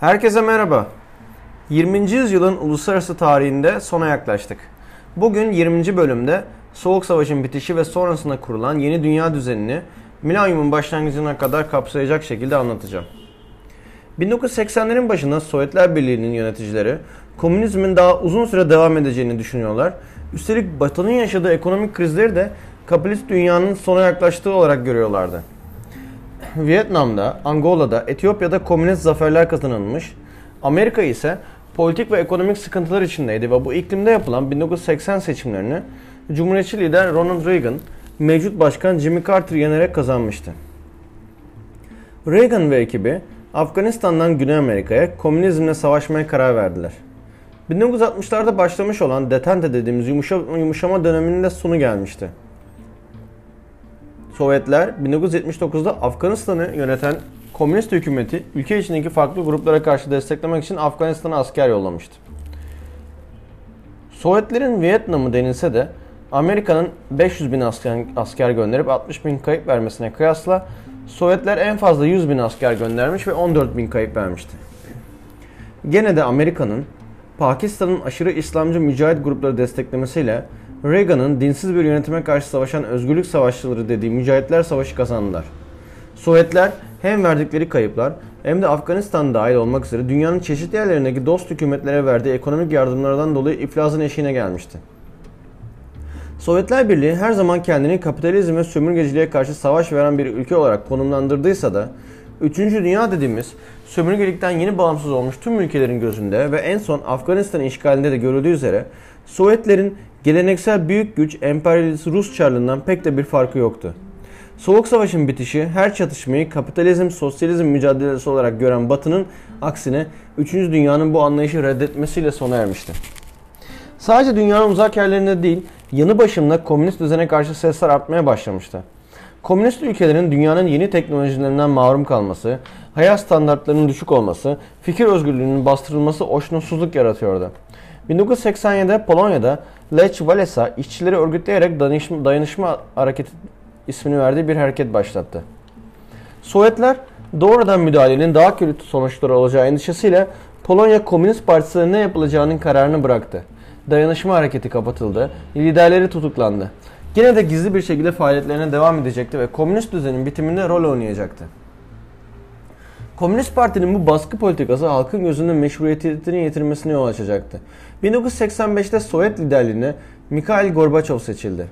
Herkese merhaba. 20. yüzyılın uluslararası tarihinde sona yaklaştık. Bugün 20. bölümde Soğuk Savaş'ın bitişi ve sonrasında kurulan yeni dünya düzenini milenyumun başlangıcına kadar kapsayacak şekilde anlatacağım. 1980'lerin başında Sovyetler Birliği'nin yöneticileri komünizmin daha uzun süre devam edeceğini düşünüyorlar. Üstelik Batı'nın yaşadığı ekonomik krizleri de kapitalist dünyanın sona yaklaştığı olarak görüyorlardı. Vietnam'da, Angola'da, Etiyopya'da komünist zaferler kazanılmış. Amerika ise politik ve ekonomik sıkıntılar içindeydi ve bu iklimde yapılan 1980 seçimlerini Cumhuriyetçi lider Ronald Reagan mevcut başkan Jimmy Carter yenerek kazanmıştı. Reagan ve ekibi Afganistan'dan Güney Amerika'ya komünizmle savaşmaya karar verdiler. 1960'larda başlamış olan detente dediğimiz yumuşama döneminin de sonu gelmişti. Sovyetler 1979'da Afganistan'ı yöneten komünist hükümeti ülke içindeki farklı gruplara karşı desteklemek için Afganistan'a asker yollamıştı. Sovyetlerin Vietnam'ı denilse de Amerika'nın 500 bin asker, asker gönderip 60 bin kayıp vermesine kıyasla Sovyetler en fazla 100 bin asker göndermiş ve 14 bin kayıp vermişti. Gene de Amerika'nın Pakistan'ın aşırı İslamcı mücahit grupları desteklemesiyle Reagan'ın dinsiz bir yönetime karşı savaşan özgürlük savaşçıları dediği mücahitler savaşı kazandılar. Sovyetler hem verdikleri kayıplar hem de Afganistan dahil olmak üzere dünyanın çeşitli yerlerindeki dost hükümetlere verdiği ekonomik yardımlardan dolayı iflasın eşiğine gelmişti. Sovyetler Birliği her zaman kendini kapitalizm ve sömürgeciliğe karşı savaş veren bir ülke olarak konumlandırdıysa da 3. Dünya dediğimiz sömürgelikten yeni bağımsız olmuş tüm ülkelerin gözünde ve en son Afganistan işgalinde de görüldüğü üzere Sovyetlerin geleneksel büyük güç emperyalist Rus çarlığından pek de bir farkı yoktu. Soğuk Savaş'ın bitişi her çatışmayı kapitalizm, sosyalizm mücadelesi olarak gören Batı'nın aksine 3. Dünya'nın bu anlayışı reddetmesiyle sona ermişti. Sadece dünyanın uzak yerlerinde değil, yanı başımda komünist düzene karşı sesler artmaya başlamıştı. Komünist ülkelerin dünyanın yeni teknolojilerinden mahrum kalması, hayat standartlarının düşük olması, fikir özgürlüğünün bastırılması hoşnutsuzluk yaratıyordu. 1987'de Polonya'da Lech Walesa işçileri örgütleyerek dayanışma, dayanışma hareketi ismini verdiği bir hareket başlattı. Sovyetler doğrudan müdahalenin daha kötü sonuçları olacağı endişesiyle Polonya Komünist Partisi'ne ne yapılacağının kararını bıraktı. Dayanışma hareketi kapatıldı, liderleri tutuklandı. Yine de gizli bir şekilde faaliyetlerine devam edecekti ve komünist düzenin bitiminde rol oynayacaktı. Komünist Parti'nin bu baskı politikası halkın gözünde meşruiyetini yitirmesine yol açacaktı. 1985'te Sovyet liderliğine Mikhail Gorbaçov seçildi.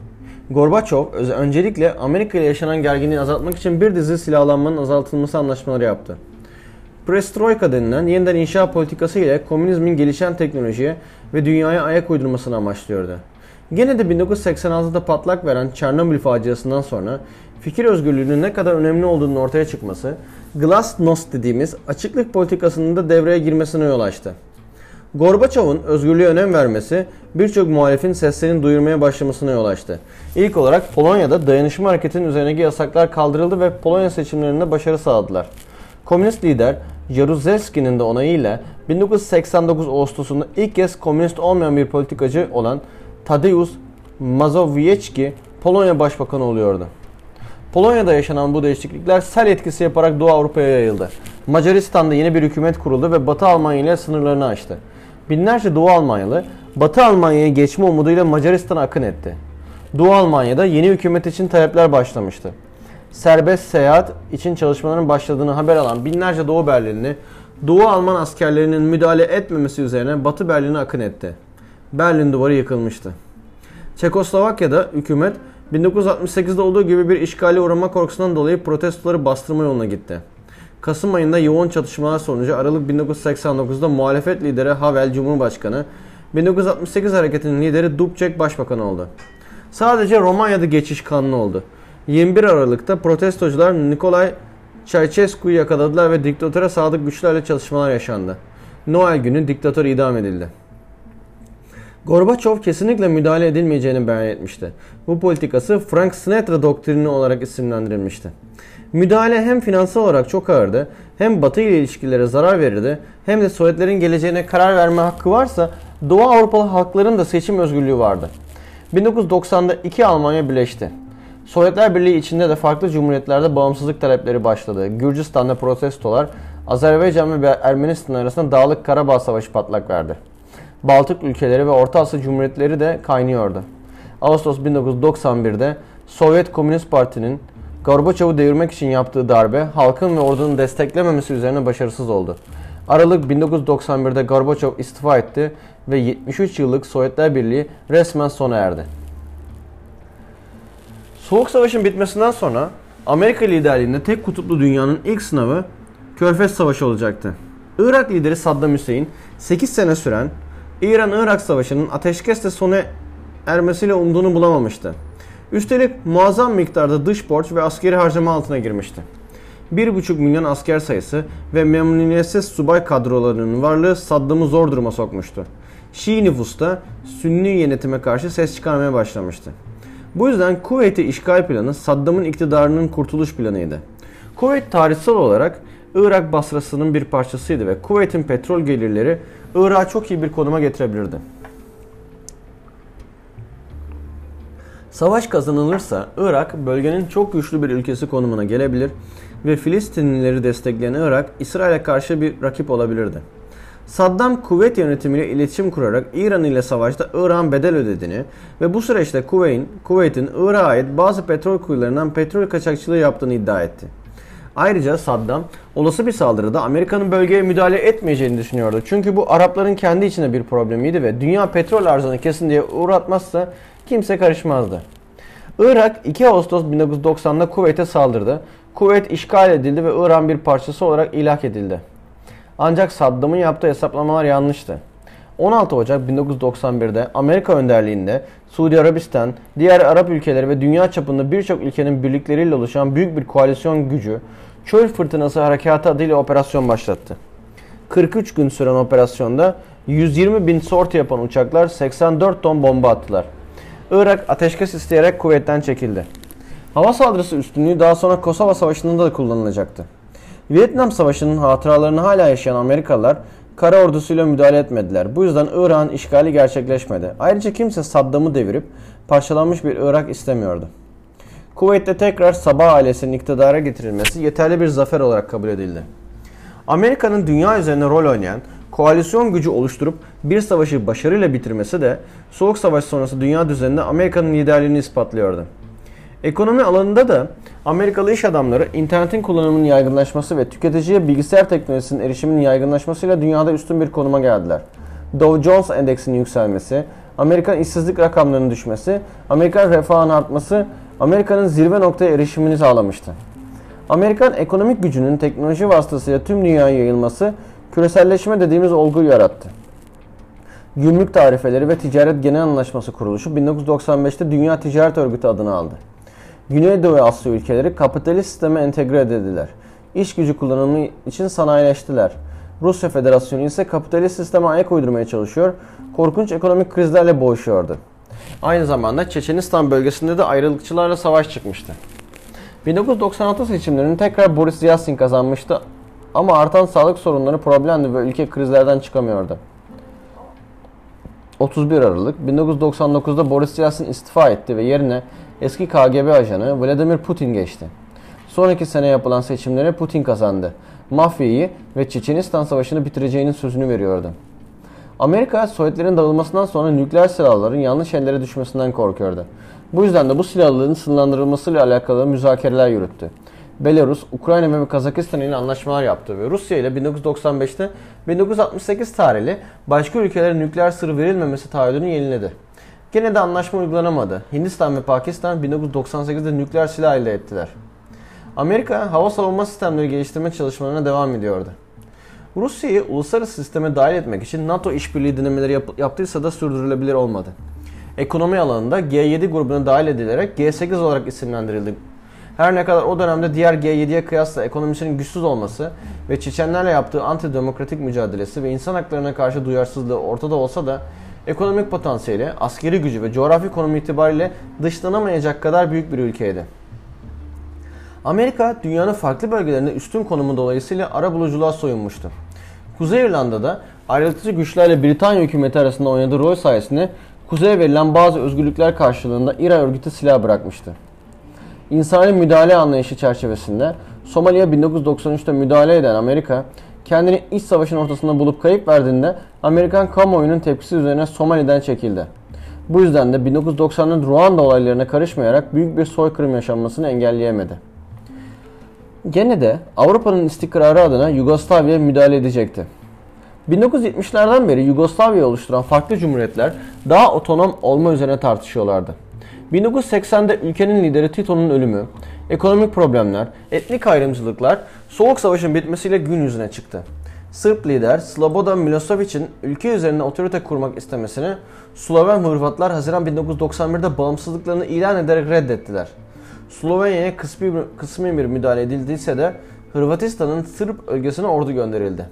Gorbaçov öncelikle Amerika ile yaşanan gerginliği azaltmak için bir dizi silahlanmanın azaltılması anlaşmaları yaptı. Perestroika denilen yeniden inşa politikası ile komünizmin gelişen teknolojiye ve dünyaya ayak uydurmasını amaçlıyordu. Gene de 1986'da patlak veren Çernobil faciasından sonra fikir özgürlüğünün ne kadar önemli olduğunun ortaya çıkması, Glasnost dediğimiz açıklık politikasının da devreye girmesine yol açtı. Gorbaçov'un özgürlüğe önem vermesi birçok muhalifin seslerini duyurmaya başlamasına yol açtı. İlk olarak Polonya'da dayanışma hareketinin üzerindeki yasaklar kaldırıldı ve Polonya seçimlerinde başarı sağladılar. Komünist lider Jaruzelski'nin de onayıyla 1989 Ağustos'unda ilk kez komünist olmayan bir politikacı olan Tadeusz Mazowiecki Polonya Başbakanı oluyordu. Polonya'da yaşanan bu değişiklikler sel etkisi yaparak Doğu Avrupa'ya yayıldı. Macaristan'da yeni bir hükümet kuruldu ve Batı Almanya ile sınırlarını açtı. Binlerce Doğu Almanyalı Batı Almanya'ya geçme umuduyla Macaristan'a akın etti. Doğu Almanya'da yeni hükümet için talepler başlamıştı. Serbest seyahat için çalışmaların başladığını haber alan binlerce Doğu Berlinli Doğu Alman askerlerinin müdahale etmemesi üzerine Batı Berlin'e akın etti. Berlin duvarı yıkılmıştı. Çekoslovakya'da hükümet 1968'de olduğu gibi bir işgali uğrama korkusundan dolayı protestoları bastırma yoluna gitti. Kasım ayında yoğun çatışmalar sonucu Aralık 1989'da muhalefet lideri Havel Cumhurbaşkanı, 1968 hareketinin lideri Dubček Başbakan oldu. Sadece Romanya'da geçiş kanunu oldu. 21 Aralık'ta protestocular Nikolay Çayçescu'yu yakaladılar ve diktatöre sadık güçlerle çalışmalar yaşandı. Noel günü diktatör idam edildi. Gorbaçov kesinlikle müdahale edilmeyeceğini beyan etmişti. Bu politikası Frank Sinatra doktrini olarak isimlendirilmişti. Müdahale hem finansal olarak çok ağırdı, hem Batı ile ilişkilere zarar verirdi, hem de Sovyetlerin geleceğine karar verme hakkı varsa Doğu Avrupalı halkların da seçim özgürlüğü vardı. 1990'da iki Almanya birleşti. Sovyetler Birliği içinde de farklı cumhuriyetlerde bağımsızlık talepleri başladı. Gürcistan'da protestolar, Azerbaycan ve Ermenistan arasında Dağlık Karabağ Savaşı patlak verdi. Baltık ülkeleri ve Orta Asya Cumhuriyetleri de kaynıyordu. Ağustos 1991'de Sovyet Komünist Parti'nin Gorbaçov'u devirmek için yaptığı darbe halkın ve ordunun desteklememesi üzerine başarısız oldu. Aralık 1991'de Gorbaçov istifa etti ve 73 yıllık Sovyetler Birliği resmen sona erdi. Soğuk Savaş'ın bitmesinden sonra Amerika liderliğinde tek kutuplu dünyanın ilk sınavı Körfez Savaşı olacaktı. Irak lideri Saddam Hüseyin 8 sene süren İran-Irak Savaşı'nın ateşkesle sona ermesiyle umduğunu bulamamıştı. Üstelik muazzam miktarda dış borç ve askeri harcama altına girmişti. 1,5 milyon asker sayısı ve memnuniyetsiz subay kadrolarının varlığı Saddam'ı zor duruma sokmuştu. Şii nüfusta Sünni yönetime karşı ses çıkarmaya başlamıştı. Bu yüzden Kuveyt'i işgal planı Saddam'ın iktidarının kurtuluş planıydı. Kuveyt tarihsel olarak Irak Basrası'nın bir parçasıydı ve Kuveyt'in petrol gelirleri Irak'ı çok iyi bir konuma getirebilirdi. Savaş kazanılırsa Irak bölgenin çok güçlü bir ülkesi konumuna gelebilir ve Filistinlileri destekleyen Irak İsrail'e karşı bir rakip olabilirdi. Saddam kuvvet yönetimiyle iletişim kurarak İran ile savaşta Irak'ın bedel ödediğini ve bu süreçte Kuveyt'in Kuveyt'in Irak'a ait bazı petrol kuyularından petrol kaçakçılığı yaptığını iddia etti. Ayrıca Saddam olası bir saldırıda Amerika'nın bölgeye müdahale etmeyeceğini düşünüyordu. Çünkü bu Arapların kendi içinde bir problemiydi ve dünya petrol arzını kesin diye uğratmazsa kimse karışmazdı. Irak 2 Ağustos 1990'da Kuveyt'e saldırdı. Kuveyt işgal edildi ve İran bir parçası olarak ilhak edildi. Ancak Saddam'ın yaptığı hesaplamalar yanlıştı. 16 Ocak 1991'de Amerika önderliğinde Suudi Arabistan, diğer Arap ülkeleri ve dünya çapında birçok ülkenin birlikleriyle oluşan büyük bir koalisyon gücü Çöl Fırtınası Harekatı adıyla operasyon başlattı. 43 gün süren operasyonda 120 bin sortu yapan uçaklar 84 ton bomba attılar. Irak ateşkes isteyerek kuvvetten çekildi. Hava saldırısı üstünlüğü daha sonra Kosova Savaşı'nda da kullanılacaktı. Vietnam Savaşı'nın hatıralarını hala yaşayan Amerikalılar kara ordusuyla müdahale etmediler. Bu yüzden Irak'ın işgali gerçekleşmedi. Ayrıca kimse Saddam'ı devirip parçalanmış bir Irak istemiyordu. Kuveyt'te tekrar Sabah ailesinin iktidara getirilmesi yeterli bir zafer olarak kabul edildi. Amerika'nın dünya üzerine rol oynayan koalisyon gücü oluşturup bir savaşı başarıyla bitirmesi de Soğuk Savaş sonrası dünya düzeninde Amerika'nın liderliğini ispatlıyordu. Ekonomi alanında da Amerikalı iş adamları internetin kullanımının yaygınlaşması ve tüketiciye bilgisayar teknolojisinin erişiminin yaygınlaşmasıyla dünyada üstün bir konuma geldiler. Dow Jones endeksinin yükselmesi, Amerikan işsizlik rakamlarının düşmesi, Amerikan refahının artması, Amerika'nın zirve noktaya erişimini sağlamıştı. Amerikan ekonomik gücünün teknoloji vasıtasıyla tüm dünyaya yayılması küreselleşme dediğimiz olguyu yarattı. Gümrük Tarifeleri ve Ticaret Genel Anlaşması Kuruluşu 1995'te Dünya Ticaret Örgütü adını aldı. Güneydoğu Asya ülkeleri kapitalist sisteme entegre edildiler. İş gücü kullanımı için sanayileştiler. Rusya Federasyonu ise kapitalist sisteme ayak uydurmaya çalışıyor, korkunç ekonomik krizlerle boğuşuyordu. Aynı zamanda Çeçenistan bölgesinde de ayrılıkçılarla savaş çıkmıştı. 1996 seçimlerini tekrar Boris Yeltsin kazanmıştı ama artan sağlık sorunları problemdi ve ülke krizlerden çıkamıyordu. 31 Aralık 1999'da Boris Yeltsin istifa etti ve yerine eski KGB ajanı Vladimir Putin geçti. Sonraki sene yapılan seçimlere Putin kazandı. Mafyayı ve Çeçenistan Savaşı'nı bitireceğinin sözünü veriyordu. Amerika Sovyetlerin dağılmasından sonra nükleer silahların yanlış ellere düşmesinden korkuyordu. Bu yüzden de bu silahların sınırlandırılmasıyla alakalı müzakereler yürüttü. Belarus, Ukrayna ve Kazakistan ile anlaşmalar yaptı ve Rusya ile 1995'te 1968 tarihli başka ülkelere nükleer sır verilmemesi taahhüdünü yeniledi. Gene de anlaşma uygulanamadı. Hindistan ve Pakistan 1998'de nükleer silah elde ettiler. Amerika hava savunma sistemleri geliştirme çalışmalarına devam ediyordu. Rusya'yı uluslararası sisteme dahil etmek için NATO işbirliği denemeleri yap- yaptıysa da sürdürülebilir olmadı. Ekonomi alanında G7 grubuna dahil edilerek G8 olarak isimlendirildi. Her ne kadar o dönemde diğer G7'ye kıyasla ekonomisinin güçsüz olması ve Çeçenlerle yaptığı antidemokratik mücadelesi ve insan haklarına karşı duyarsızlığı ortada olsa da ekonomik potansiyeli, askeri gücü ve coğrafi konumu itibariyle dışlanamayacak kadar büyük bir ülkeydi. Amerika dünyanın farklı bölgelerinde üstün konumu dolayısıyla ara buluculuğa soyunmuştu. Kuzey İrlanda'da ayrılıkçı güçlerle Britanya hükümeti arasında oynadığı rol sayesinde kuzeye verilen bazı özgürlükler karşılığında İRA örgütü silah bırakmıştı. İnsani müdahale anlayışı çerçevesinde Somali'ye 1993'te müdahale eden Amerika, kendini iç savaşın ortasında bulup kayıp verdiğinde Amerikan kamuoyunun tepkisi üzerine Somali'den çekildi. Bu yüzden de 1990'ın Ruanda olaylarına karışmayarak büyük bir soykırım yaşanmasını engelleyemedi. Gene de Avrupa'nın istikrarı adına Yugoslavya'ya müdahale edecekti. 1970'lerden beri Yugoslavya'yı oluşturan farklı cumhuriyetler daha otonom olma üzerine tartışıyorlardı. 1980'de ülkenin lideri Tito'nun ölümü, ekonomik problemler, etnik ayrımcılıklar Soğuk Savaş'ın bitmesiyle gün yüzüne çıktı. Sırp lider Slobodan Milosevic'in ülke üzerinde otorite kurmak istemesini Sloven Hırvatlar Haziran 1991'de bağımsızlıklarını ilan ederek reddettiler. Slovenya'ya kısmi, kısmi bir müdahale edildiyse de Hırvatistan'ın Sırp bölgesine ordu gönderildi.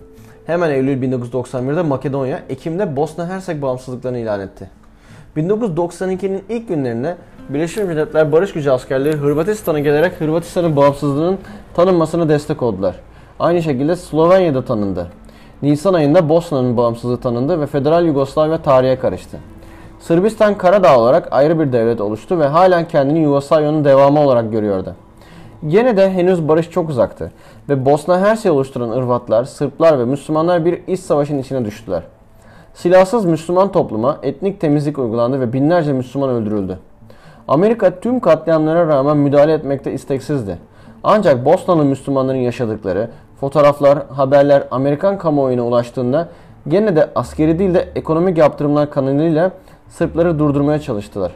Hemen Eylül 1991'de Makedonya, Ekim'de Bosna Hersek bağımsızlıklarını ilan etti. 1992'nin ilk günlerinde Birleşmiş Milletler Barış Gücü askerleri Hırvatistan'a gelerek Hırvatistan'ın bağımsızlığının tanınmasına destek oldular. Aynı şekilde Slovenya'da tanındı. Nisan ayında Bosna'nın bağımsızlığı tanındı ve Federal Yugoslavya tarihe karıştı. Sırbistan Karadağ olarak ayrı bir devlet oluştu ve halen kendini Yugoslavya'nın devamı olarak görüyordu. Yine de henüz barış çok uzaktı ve Bosna Hersey oluşturan Irvatlar, Sırplar ve Müslümanlar bir iç savaşın içine düştüler. Silahsız Müslüman topluma etnik temizlik uygulandı ve binlerce Müslüman öldürüldü. Amerika tüm katliamlara rağmen müdahale etmekte isteksizdi. Ancak Bosnalı Müslümanların yaşadıkları fotoğraflar, haberler Amerikan kamuoyuna ulaştığında gene de askeri değil de ekonomik yaptırımlar kanalıyla Sırpları durdurmaya çalıştılar.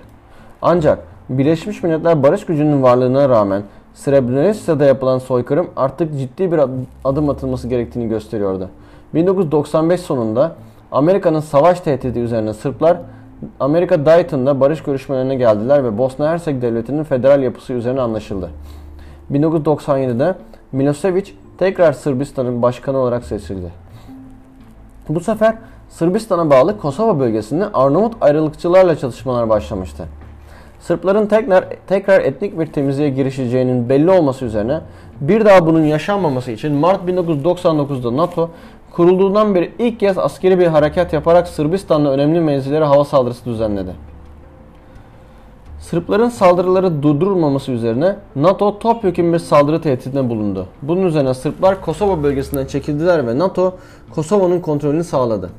Ancak Birleşmiş Milletler barış gücünün varlığına rağmen Srebrenica'da yapılan soykırım artık ciddi bir adım atılması gerektiğini gösteriyordu. 1995 sonunda Amerika'nın savaş tehdidi üzerine Sırplar Amerika Dayton'da barış görüşmelerine geldiler ve Bosna Hersek Devleti'nin federal yapısı üzerine anlaşıldı. 1997'de Milosevic tekrar Sırbistan'ın başkanı olarak seçildi. Bu sefer Sırbistan'a bağlı Kosova bölgesinde Arnavut ayrılıkçılarla çatışmalar başlamıştı. Sırpların tekrar, tekrar etnik bir temizliğe girişeceğinin belli olması üzerine bir daha bunun yaşanmaması için Mart 1999'da NATO kurulduğundan beri ilk kez askeri bir harekat yaparak Sırbistan'da önemli menzillere hava saldırısı düzenledi. Sırpların saldırıları durdurulmaması üzerine NATO topyekun bir saldırı tehdidinde bulundu. Bunun üzerine Sırplar Kosova bölgesinden çekildiler ve NATO Kosova'nın kontrolünü sağladı.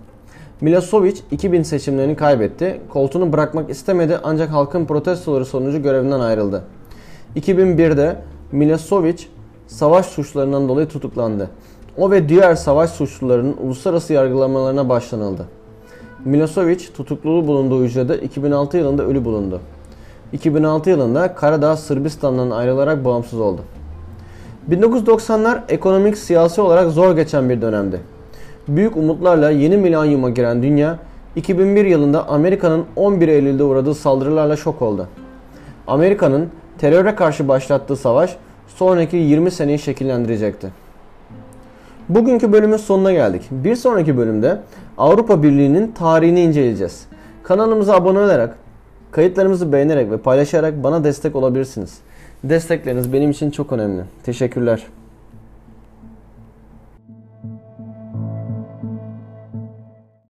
Milosevic 2000 seçimlerini kaybetti. Koltuğunu bırakmak istemedi ancak halkın protestoları sonucu görevinden ayrıldı. 2001'de Milosevic savaş suçlarından dolayı tutuklandı. O ve diğer savaş suçlularının uluslararası yargılamalarına başlanıldı. Milosevic tutukluluğu bulunduğu hücrede 2006 yılında ölü bulundu. 2006 yılında Karadağ Sırbistan'dan ayrılarak bağımsız oldu. 1990'lar ekonomik siyasi olarak zor geçen bir dönemdi. Büyük umutlarla yeni milenyuma giren dünya 2001 yılında Amerika'nın 11 Eylül'de uğradığı saldırılarla şok oldu. Amerika'nın teröre karşı başlattığı savaş sonraki 20 seneyi şekillendirecekti. Bugünkü bölümün sonuna geldik. Bir sonraki bölümde Avrupa Birliği'nin tarihini inceleyeceğiz. Kanalımıza abone olarak, kayıtlarımızı beğenerek ve paylaşarak bana destek olabilirsiniz. Destekleriniz benim için çok önemli. Teşekkürler.